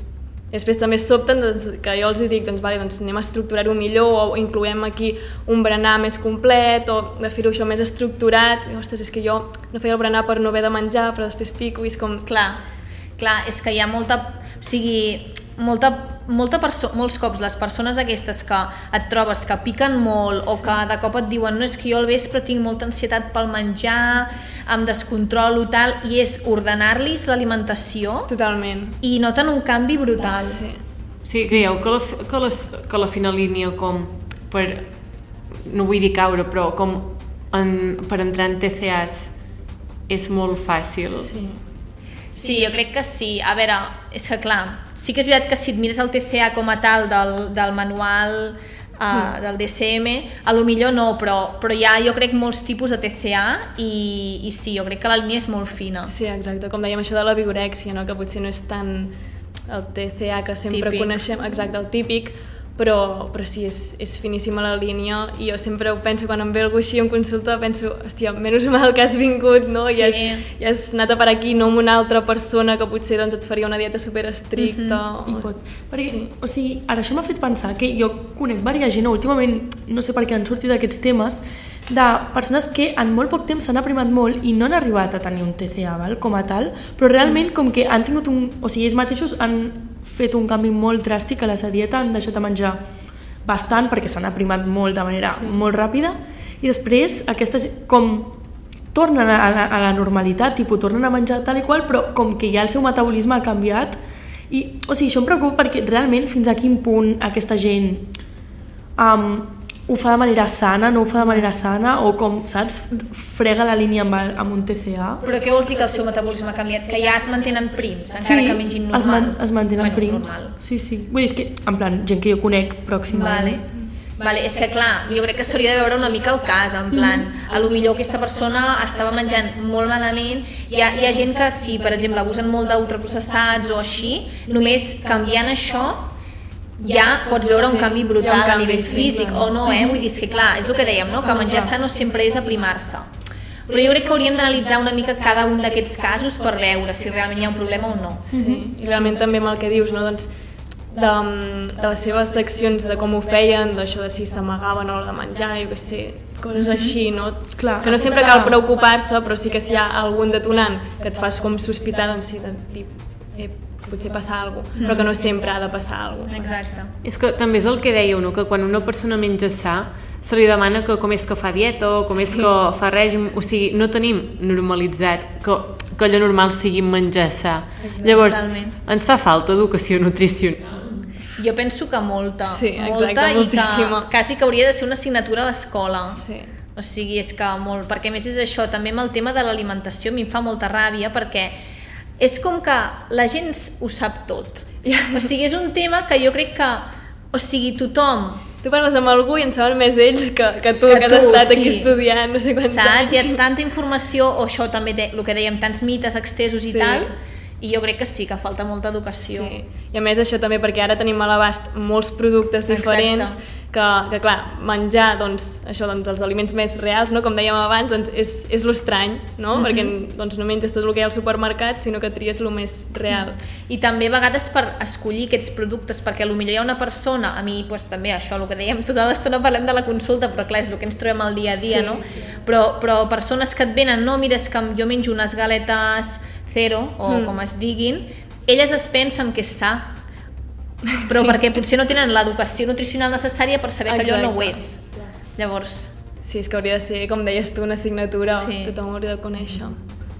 Speaker 4: I després també sobten doncs, que jo els dic, doncs, vale, doncs anem a estructurar-ho millor o incloem aquí un berenar més complet o de fer-ho això més estructurat. I, ostres, és que jo no feia el berenar per no haver de menjar, però després pico i és com...
Speaker 5: Clar, clar, és que hi ha molta... O sigui, molta, molta perso molts cops les persones aquestes que et trobes que piquen molt o que de cop et diuen no és que jo al vespre tinc molta ansietat pel menjar, em descontrolo tal, i és ordenar-los l'alimentació
Speaker 4: Totalment.
Speaker 5: i noten un canvi brutal.
Speaker 4: Sí.
Speaker 3: Sí, creieu que la, que, les, que la fina línia com per, no vull dir caure, però com en, per entrar en TCAs és molt fàcil.
Speaker 4: sí.
Speaker 5: Sí, jo crec que sí. A veure, és que clar, sí que és veritat que si et mires el TCA com a tal del, del manual uh, del DCM, a lo millor no, però, però hi ha jo crec molts tipus de TCA i, i sí, jo crec que la línia és molt fina.
Speaker 4: Sí, exacte, com dèiem això de la vigorèxia, no? que potser no és tan el TCA que sempre
Speaker 5: Típic.
Speaker 4: coneixem, exacte, el típic, però, però sí, és, és finíssima la línia i jo sempre ho penso, quan em ve algú així en consulta, penso, hòstia, menys mal que has vingut, no?
Speaker 5: Sí.
Speaker 4: I, has, I has anat a per aquí, no amb una altra persona que potser doncs, et faria una dieta super estricta.
Speaker 2: I pot. Perquè,
Speaker 4: Sí.
Speaker 2: o sigui, ara això m'ha fet pensar que jo conec diversa gent, últimament, no sé per què han sortit aquests temes, de persones que en molt poc temps s'han aprimat molt i no han arribat a tenir un TCA val, com a tal, però realment com que han tingut un... O sigui, ells mateixos han fet un canvi molt dràstic a la seva dieta, han deixat de menjar bastant perquè s'han aprimat molt de manera sí. molt ràpida i després aquesta gent, com tornen a la, a la normalitat, tipus, tornen a menjar tal i qual, però com que ja el seu metabolisme ha canviat i, o sigui, això em preocupa perquè realment fins a quin punt aquesta gent um, ho fa de manera sana, no ho fa de manera sana o com, saps, frega la línia amb, el, amb un TCA
Speaker 5: Però què vols dir que el seu metabolisme ha canviat? Que ja es mantenen prims, encara que mengin normal?
Speaker 2: es, man, es mantenen
Speaker 5: bueno,
Speaker 2: prims.
Speaker 5: Normal.
Speaker 2: Sí, sí. Vull dir, és que, en plan, gent que jo conec pròxima.
Speaker 5: Vale. Vale, és que clar, jo crec que s'hauria de veure una mica el cas, en plan, a lo millor aquesta persona estava menjant molt malament, hi ha, hi ha gent que si, per exemple, abusen molt d'ultraprocessats o així, només canviant això ja pots veure un canvi
Speaker 4: ha un
Speaker 5: brutal a
Speaker 4: canvi,
Speaker 5: nivell
Speaker 4: sí,
Speaker 5: físic o no, eh? Vull dir, és que clar, és el que dèiem, no? Que menjar sa no sempre és aprimar-se. Però jo crec que hauríem d'analitzar una mica cada un d'aquests casos per veure si realment hi ha un problema o no.
Speaker 4: Sí, i realment també amb el que dius, no? doncs, de, de les seves seccions, de com ho feien, d'això de si s'amagaven a l'hora de menjar, jo què sé, coses així, no?
Speaker 2: Clar,
Speaker 4: que no sempre cal preocupar-se, però sí que si hi ha algun detonant que et fas com sospitar, doncs sí, de dir, eh, potser passa alguna cosa, però que no sempre ha de passar alguna cosa.
Speaker 5: Exacte.
Speaker 3: És que també és el que dèieu, no? que quan una persona menja sa, se li demana que com és que fa dieta o com és que fa règim, o sigui, no tenim normalitzat que, que allò normal sigui menjar sa. Llavors,
Speaker 5: Totalment.
Speaker 3: ens fa falta educació nutricional.
Speaker 5: Jo penso que molta,
Speaker 4: Sí, exacte,
Speaker 5: molta i que
Speaker 4: moltíssima.
Speaker 5: quasi que hauria de ser una assignatura a l'escola.
Speaker 4: Sí.
Speaker 5: O sigui, és que molt, perquè a més és això, també amb el tema de l'alimentació a mi em fa molta ràbia perquè és com que la gent ho sap tot. O sigui, és un tema que jo crec que, o sigui, tothom
Speaker 4: Tu parles amb algú i en saben més ells que, que tu,
Speaker 5: Que
Speaker 4: que,
Speaker 5: tu,
Speaker 4: has estat
Speaker 5: sí.
Speaker 4: aquí estudiant, no sé quants
Speaker 5: saps? Hi ha
Speaker 4: anys.
Speaker 5: tanta informació, o això també, de, el que dèiem, tants mites extesos i
Speaker 4: Sí.
Speaker 5: tal, i jo crec que sí, que falta molta educació.
Speaker 4: Sí. I a més això també perquè ara tenim a l'abast molts productes diferents
Speaker 5: Exacte.
Speaker 4: Que, que clar, menjar doncs, això, doncs, els aliments més reals, no? com dèiem abans, doncs, és, és l'estrany, no?
Speaker 5: Mhm.
Speaker 4: perquè doncs, no menges tot el que hi ha al supermercat, sinó que tries el més real.
Speaker 5: I també a vegades per escollir aquests productes, perquè potser hi ha una persona, a mi doncs, també això, el que dèiem, tota l'estona parlem de la consulta, però clar, és el que ens trobem al dia a dia,
Speaker 4: Sí,
Speaker 5: no? Però, però persones que et venen, no, mira, és que jo menjo unes galetes zero, o
Speaker 4: Mm.
Speaker 5: com es diguin, elles es pensen que és sa, però
Speaker 4: Sí.
Speaker 5: perquè potser no tenen l'educació nutricional necessària per saber que allò no ho
Speaker 4: Exacte.
Speaker 5: és. Llavors,
Speaker 4: Sí, és que hauria de ser, com deies tu, una assignatura,
Speaker 5: Sí.
Speaker 4: tothom ho hauria de conèixer.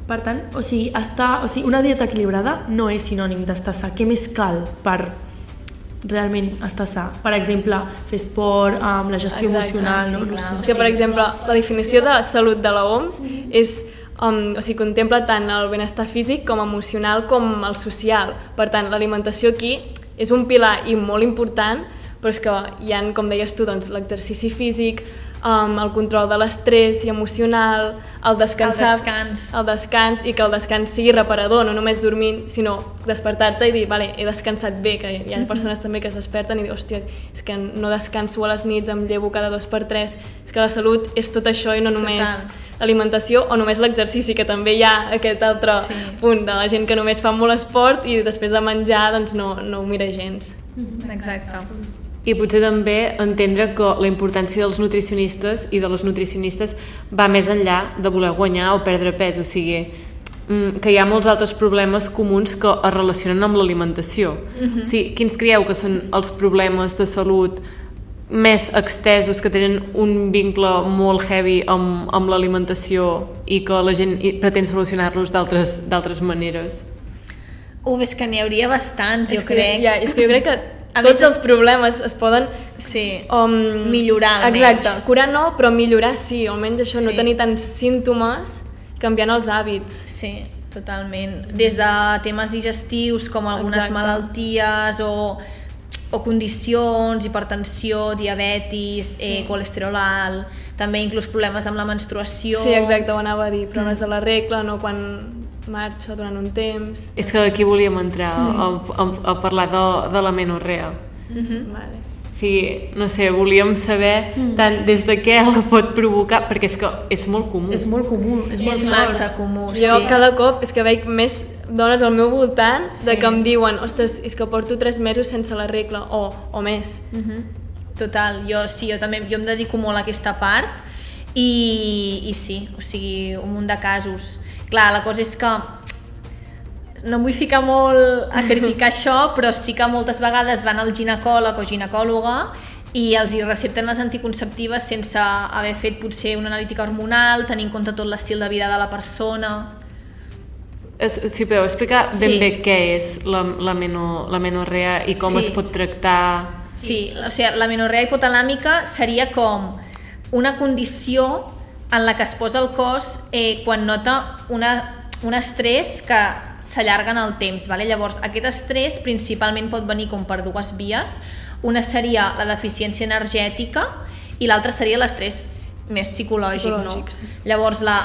Speaker 2: Per tant, o sigui, estar, o sigui, una dieta equilibrada no és sinònim d'estar sa. Què més cal per realment estar sa? Per exemple, fer esport, amb la gestió
Speaker 4: Exacte,
Speaker 2: emocional,
Speaker 5: sí,
Speaker 2: no? no sé.
Speaker 4: És que, per exemple, la definició de salut de la OMS és um, o sigui, contempla tant el benestar físic com emocional com el social. Per tant, l'alimentació aquí és un pilar i molt important, però és que hi han, com deies tu, doncs, l'exercici físic, um, el control de l'estrès i emocional, el descansar,
Speaker 5: El descans.
Speaker 4: el descans i que el descans sigui reparador, no només dormint, sinó despertar-te i dir, vale, he descansat bé, que hi ha persones també que es desperten i diuen, hòstia, és que no descanso a les nits, em llevo cada dos per tres, és que la salut és tot això i no només
Speaker 5: Total.
Speaker 4: l'alimentació o només l'exercici, que també hi ha aquest altre
Speaker 5: Sí.
Speaker 4: punt de la gent que només fa molt esport i després de menjar doncs no, no ho mira gens.
Speaker 5: exacte.
Speaker 3: I potser també entendre que la importància dels nutricionistes i de les nutricionistes va més enllà de voler guanyar o perdre pes, o sigui, mm, que hi ha molts altres problemes comuns que es relacionen amb l'alimentació. O sigui, quins creieu que són els problemes de salut més extesos, que tenen un vincle molt heavy amb, amb l'alimentació i que la gent pretén solucionar-los d'altres d'altres maneres?
Speaker 5: Uf, és que n'hi hauria bastants, jo
Speaker 4: és que,
Speaker 5: crec.
Speaker 4: Ja, és que jo crec que
Speaker 5: A
Speaker 4: tots
Speaker 5: més,
Speaker 4: els problemes es poden
Speaker 5: Sí.
Speaker 4: um,
Speaker 5: Millorar, almenys.
Speaker 4: Exacte, curar no, però millorar sí, almenys això, no
Speaker 5: Sí.
Speaker 4: tenir tants símptomes canviant els hàbits.
Speaker 5: Sí, totalment. Des de temes digestius com algunes
Speaker 4: Exacte.
Speaker 5: malalties o o condicions, hipertensió, diabetis, sí. eh, colesterol alt, també inclús problemes amb la menstruació...
Speaker 4: Sí, exacte, ho anava a dir, problemes mm. de la regla, no quan marxa durant un temps...
Speaker 3: És que aquí volíem entrar sí. a, a, a parlar de, de la menorrea.
Speaker 4: Mm -hmm. vale.
Speaker 3: Sí, no sé, volíem saber mm. tant des de què la pot provocar, perquè és que és molt comú.
Speaker 2: És molt comú, és,
Speaker 5: és
Speaker 2: molt
Speaker 5: massa comú,
Speaker 4: sí. Jo cada cop és que veig més dones al meu voltant sí. de que em diuen ostres, és que porto tres mesos sense la regla, o, o més.
Speaker 5: Mm -hmm. Total, jo sí, jo també jo em dedico molt a aquesta part i, i sí, o sigui, un munt de casos. Clar, la cosa és que no em vull ficar molt a criticar això, però sí que moltes vegades van al ginecòleg o ginecòloga i els hi recepten les anticonceptives sense haver fet potser una analítica hormonal, tenint en compte tot l'estil de vida de la persona.
Speaker 3: Si podeu explicar ben sí. bé què és la, la, meno, la menorrea i com sí. es pot tractar...
Speaker 5: Sí, o sigui, la menorrea hipotalàmica seria com una condició en la que es posa el cos eh, quan nota una, un estrès que s'allarga en el temps. Vale? Llavors, aquest estrès principalment pot venir com per dues vies. Una seria la deficiència energètica i l'altra seria l'estrès més psicològic. psicològic no? sí. Llavors, la,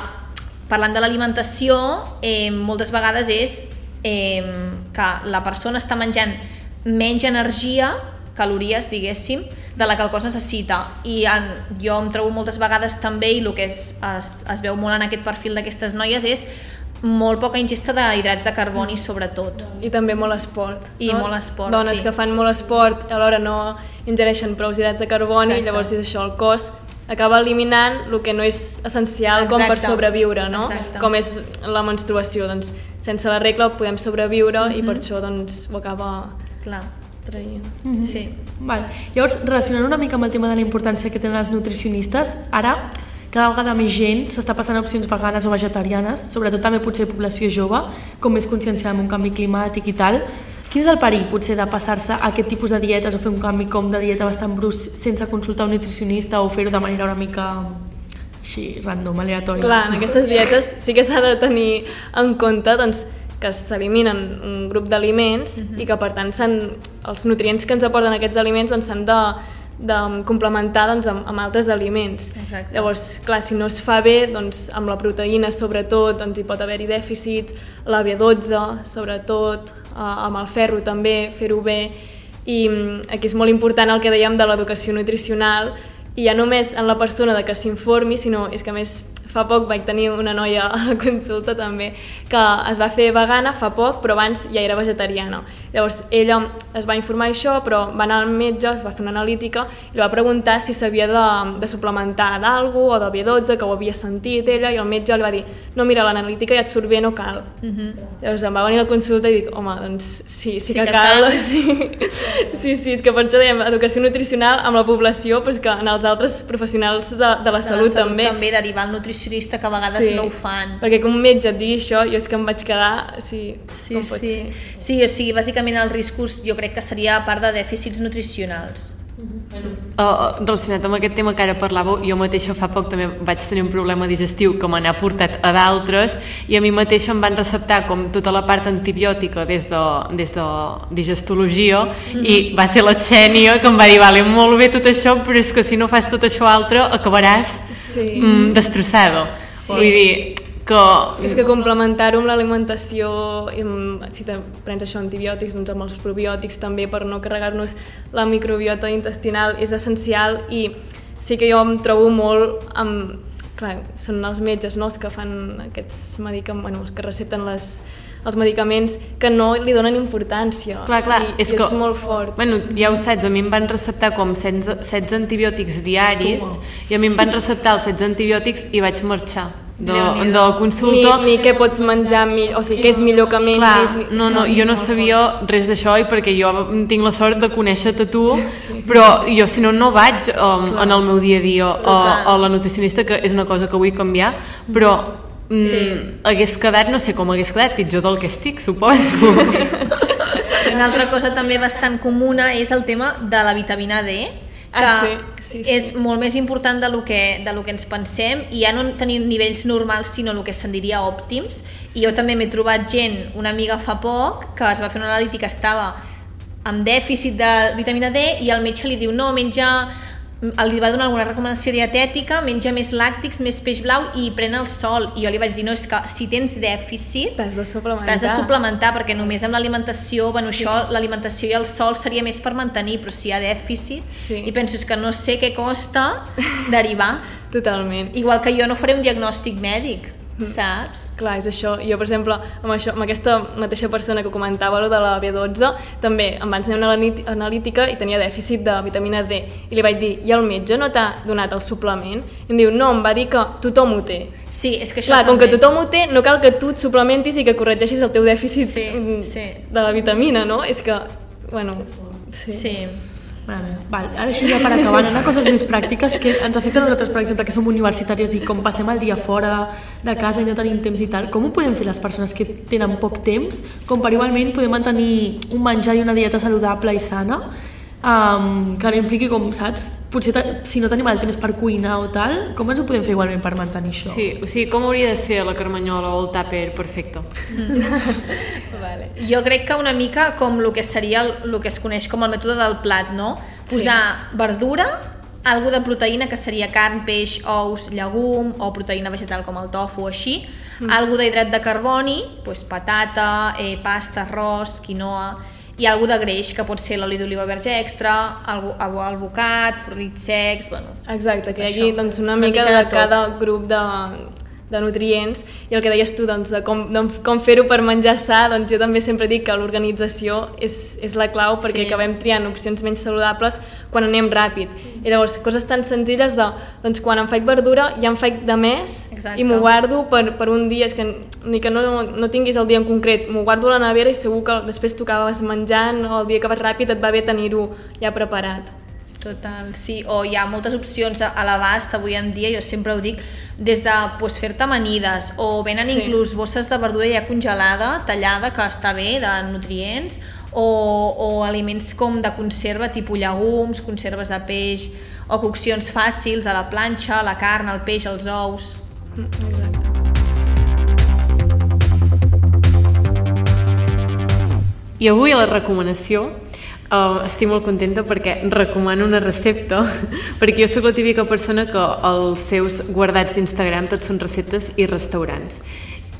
Speaker 5: parlant de l'alimentació, eh, moltes vegades és eh, que la persona està menjant menys energia, calories, diguéssim, de la que el cos necessita. I en, jo em trobo moltes vegades també, i el que es, es, es veu molt en aquest perfil d'aquestes noies, és molt poca ingesta d'hidrats de carboni sobretot.
Speaker 4: I també molt esport.
Speaker 5: I no? molt esport,
Speaker 4: Dones
Speaker 5: sí.
Speaker 4: que fan molt esport alhora no ingereixen prou hidrats de carboni Exacte. i llavors és això, el cos acaba eliminant el que no és essencial Exacte. com per sobreviure, no?
Speaker 5: Exacte.
Speaker 4: Com és la menstruació, doncs sense la regla podem sobreviure mm -hmm. i per això doncs ho acaba
Speaker 5: Clar.
Speaker 4: Traient.
Speaker 5: Mm -hmm. Sí.
Speaker 2: Vale. Llavors, relacionant una mica amb el tema de la importància que tenen les nutricionistes, ara cada vegada més gent s'està passant a opcions veganes o vegetarianes, sobretot també potser població jove, com més conscienciada amb un canvi climàtic i tal. Quin és el perill potser de passar-se a aquest tipus de dietes o fer un canvi com de dieta bastant brus sense consultar un nutricionista o fer-ho de manera una mica així random, aleatòria?
Speaker 4: Clar, en aquestes dietes sí que s'ha de tenir en compte doncs, que s'eliminen un grup d'aliments uh mhm. -huh. i que per tant els nutrients que ens aporten aquests aliments doncs, s'han doncs, de de complementar doncs, amb, amb altres aliments.
Speaker 5: Exacte.
Speaker 4: Llavors, clar, si no es fa bé, doncs, amb la proteïna sobretot doncs, hi pot haver-hi dèficit, la B12 sobretot, eh, amb el ferro també, fer-ho bé, i mm, aquí és molt important el que dèiem de l'educació nutricional, i ja només en la persona de que s'informi, sinó és que més fa poc vaig tenir una noia a consulta també que es va fer vegana fa poc però abans ja era vegetariana llavors ella es va informar això però va anar al metge, es va fer una analítica i li va preguntar si s'havia de, de suplementar d'algú o de B12 que ho havia sentit ella i el metge li va dir no mira l'analítica ja et surt bé, no cal uh
Speaker 5: mhm. -huh.
Speaker 4: llavors em va venir a la consulta i dic home doncs sí, sí, sí que, que cal, cal. Sí. sí, sí, és que per això dèiem educació nutricional amb la població però és que en els altres professionals de, de la, de salut, la salut també
Speaker 5: també derivar el nutricionista nutricionista que a vegades sí, no ho fan.
Speaker 4: Perquè com un metge et digui això, jo és que em vaig quedar... Sí,
Speaker 5: sí, com pot sí. Ser? Sí, o sigui, bàsicament els riscos jo crec que seria a part de dèficits nutricionals.
Speaker 3: Uh, relacionat amb aquest tema que ara parlàveu, jo mateixa fa poc també vaig tenir un problema digestiu que me n'ha portat a d'altres i a mi mateixa em van receptar com tota la part antibiòtica des de, des de digestologia mm -hmm. i va ser la Xènia que em va dir vale, molt bé tot això però és que si no fas tot això altre acabaràs sí. mm, destrossada sí. vull dir que...
Speaker 4: És que complementar-ho amb l'alimentació, si te prens això antibiòtics, doncs amb els probiòtics també per no carregar-nos la microbiota intestinal és essencial i sí que jo em trobo molt amb... Clar, són els metges no, els que fan aquests medicaments, bueno, els que recepten les, els medicaments que no li donen importància.
Speaker 3: Clar, clar,
Speaker 4: I, és, i que, és molt fort.
Speaker 3: Bueno, ja ho saps, a mi em van receptar com 16, 16 antibiòtics diaris Toma. i a mi em van receptar els 16 antibiòtics i vaig marxar de, de consulta
Speaker 4: ni, ni què pots menjar o sigui, què és millor que mengis
Speaker 3: Clar, no, no, jo no sabia res d'això i perquè jo tinc la sort de conèixer-te tu sí. però jo si no no vaig um, en el meu dia a dia o, o la nutricionista que és una cosa que vull canviar però mm, sí. hagués quedat, no sé com hagués quedat pitjor del que estic, suposo sí.
Speaker 5: una altra cosa també bastant comuna és el tema de la vitamina D que ah, sí, sí, sí. és molt més important de lo, que, de lo que ens pensem i ja no tenir nivells normals sinó el que se'n diria òptims sí. i jo també m'he trobat gent, una amiga fa poc que es va fer una analítica estava amb dèficit de vitamina D i el metge li diu no, menja li va donar alguna recomanació dietètica, menja més làctics, més peix blau i pren el sol. I jo li vaig dir, no, és que si tens dèficit...
Speaker 4: T'has de suplementar.
Speaker 5: T'has de suplementar, perquè només amb l'alimentació, bueno,
Speaker 4: Sí.
Speaker 5: això, l'alimentació i el sol seria més per mantenir, però si hi ha dèficit,
Speaker 4: Sí.
Speaker 5: i penso, és que no sé què costa derivar.
Speaker 4: Totalment.
Speaker 5: Igual que jo no faré un diagnòstic mèdic,
Speaker 4: Mm.
Speaker 5: Saps?
Speaker 4: Clar, és això. Jo, per exemple, amb, això, amb aquesta mateixa persona que comentava, lo de la B12, també em va ensenyar una analítica i tenia dèficit de vitamina D. I li vaig dir, i el metge no t'ha donat el suplement? I em diu, no, em va dir que tothom ho té.
Speaker 5: Sí, és que això
Speaker 4: Clar, com
Speaker 5: també.
Speaker 4: que tothom ho té, no cal que tu et suplementis i que corregeixis el teu dèficit
Speaker 5: Sí,
Speaker 4: mm,
Speaker 5: sí.
Speaker 4: de la vitamina, no? És que, bueno, sí.
Speaker 5: Sí.
Speaker 2: Val, ara així ja per acabar, anem a coses més pràctiques que ens afecten a nosaltres, per exemple, que som universitàries i com passem el dia fora de casa i no tenim temps i tal, com ho podem fer les persones que tenen poc temps? Com per igualment poder mantenir un menjar i una dieta saludable i sana um, que no impliqui com, saps, potser si no tenim el temps per cuinar o tal, com ens ho podem fer igualment per mantenir això?
Speaker 3: Sí, o sigui, com hauria de ser la carmanyola o el tàper perfecte?
Speaker 4: Vale.
Speaker 5: Jo crec que una mica com el que seria el, el que es coneix com el mètode del plat, no? Posar verdura, algo de proteïna que seria carn, peix, ous, llegum o proteïna vegetal com el tofu o així, mm. algo d'hidrat de carboni, doncs patata, eh, pasta, arròs, quinoa, i algo de greix, que pot ser l'oli d'oliva verge extra, el, fruits secs, bueno,
Speaker 4: Exacte, que hi hagi doncs, una,
Speaker 5: Una
Speaker 4: mica,
Speaker 5: mica
Speaker 4: de,
Speaker 5: de tot.
Speaker 4: cada grup de, de nutrients i el que deies tu, doncs, de com, de com fer-ho per menjar sa, doncs jo també sempre dic que l'organització és, és la clau perquè
Speaker 5: Sí.
Speaker 4: acabem triant opcions menys saludables quan anem ràpid. I llavors, coses tan senzilles de, doncs quan em faig verdura ja em faig de més
Speaker 5: Exacte.
Speaker 4: i m'ho guardo per, per un dia, és que ni que no, no tinguis el dia en concret, m'ho guardo a la nevera i segur que després t'ho acabes menjant o el dia que vas ràpid et va bé tenir-ho ja preparat.
Speaker 5: Total, sí, o hi ha moltes opcions a, l'abast avui en dia, jo sempre ho dic, des de pues, fer-te amanides o venen
Speaker 4: Sí.
Speaker 5: sí. inclús bosses de verdura ja congelada, tallada, que està bé, de nutrients, o, o aliments com de conserva, tipus llegums, conserves de peix, o coccions fàcils a la planxa, la carn, el peix, els ous...
Speaker 4: Exacte.
Speaker 3: I avui a la recomanació uh, estic molt contenta perquè recomano una recepta perquè jo sóc la típica persona que els seus guardats d'Instagram tots són receptes i restaurants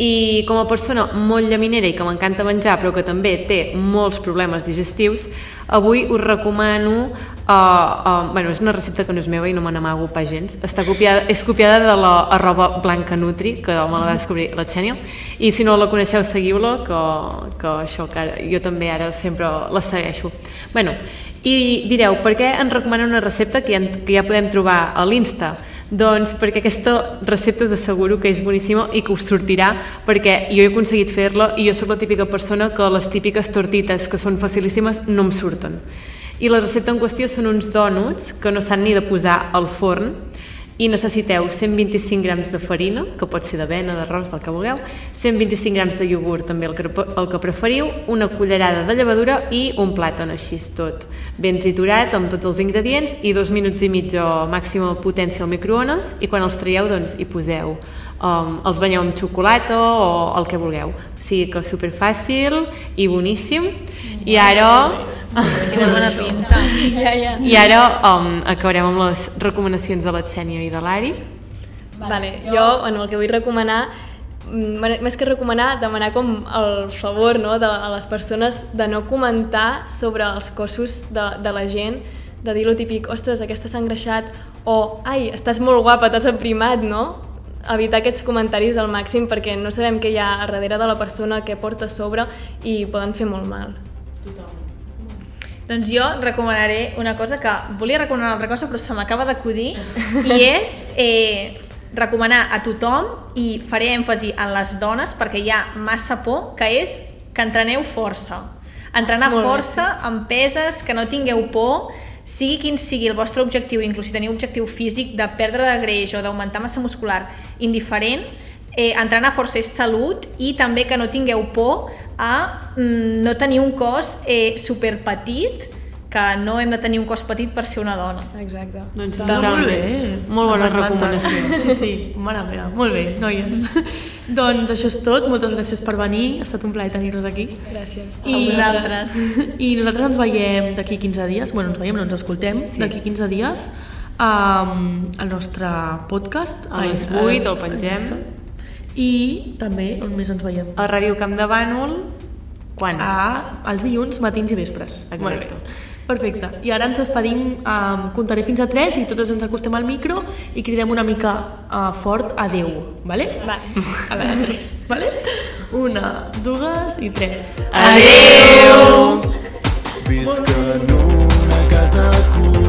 Speaker 3: i com a persona molt llaminera i que m'encanta menjar però que també té molts problemes digestius avui us recomano uh, uh, bueno, és una recepta que no és meva i no me n'amago pas gens. Està copiada, és copiada de la arroba blanca nutri que me la va descobrir la Xènia. I si no la coneixeu seguiu-la que, que això que ara, jo també ara sempre la segueixo. Bueno, i direu, per què ens recomana una recepta que ja, que ja podem trobar a l'Insta? Doncs perquè aquesta recepta us asseguro que és boníssima i que us sortirà perquè jo he aconseguit fer-la i jo sóc la típica persona que les típiques tortites que són facilíssimes no em surten. I la recepta en qüestió són uns dònuts que no s'han ni de posar al forn i necessiteu 125 grams de farina, que pot ser d'avena, d'arròs, del que vulgueu, 125 grams de iogurt, també el que, el que preferiu, una cullerada de llevadura i un plàtan així tot ben triturat amb tots els ingredients i dos minuts i mig a màxima potència al microones i quan els traieu doncs hi poseu um, els banyeu amb xocolata o el que vulgueu. O sigui que superfàcil i boníssim. I ara...
Speaker 5: Quina bona pinta.
Speaker 4: Ja, ja.
Speaker 3: I ara um, acabarem amb les recomanacions de la Xènia i de l'Ari.
Speaker 4: Vale, jo, bueno, el que vull recomanar, mm, més que recomanar, demanar com el favor no, de, a les persones de no comentar sobre els cossos de, de la gent, de dir lo típic, ostres, aquesta s'ha engreixat, o, ai, estàs molt guapa, t'has aprimat, no? Evitar aquests comentaris al màxim perquè no sabem què hi ha a darrere de la persona, què porta a sobre i poden fer molt mal.
Speaker 5: Doncs jo recomanaré una cosa que volia recomanar una altra cosa però se m'acaba d'acudir i és eh, recomanar a tothom i faré èmfasi en les dones perquè hi ha massa por que és que entreneu força. Entrenar
Speaker 4: Molt bé,
Speaker 5: força amb peses, que no tingueu por, sigui quin sigui el vostre objectiu, inclús si teniu objectiu físic de perdre de greix o d'augmentar massa muscular, indiferent, eh, entrenar força és salut i també que no tingueu por a mm, no tenir un cos eh, superpetit que no hem de tenir un cos petit per ser una dona.
Speaker 4: Exacte.
Speaker 3: Doncs
Speaker 2: Està molt bé.
Speaker 3: Molt
Speaker 2: encanta.
Speaker 3: recomanacions.
Speaker 2: Sí, sí, mare meva. Molt bé, noies. Doncs això és tot. Moltes gràcies per venir. Ha estat un plaer tenir-vos aquí.
Speaker 4: Gràcies.
Speaker 5: A vosaltres.
Speaker 2: I nosaltres ens veiem d'aquí 15 dies. Bueno, ens veiem, no ens escoltem. Sí. D'aquí 15 dies um, al nostre podcast.
Speaker 3: A les
Speaker 2: Ai,
Speaker 3: 8
Speaker 2: eh,
Speaker 3: el pengem.
Speaker 2: exacte. I també, on més ens veiem?
Speaker 3: A Ràdio Camp de Bànol, quan?
Speaker 2: A, els dilluns, matins i vespres.
Speaker 3: Exacte.
Speaker 2: Molt bé. Perfecte. I ara ens despedim, um, comptaré fins a 3 i totes ens acostem al micro i cridem una mica uh, fort adeu, vale?
Speaker 4: Vale.
Speaker 2: A veure, 3, vale? Una, dues i tres.
Speaker 3: Adeu!
Speaker 6: Visc en una casa curta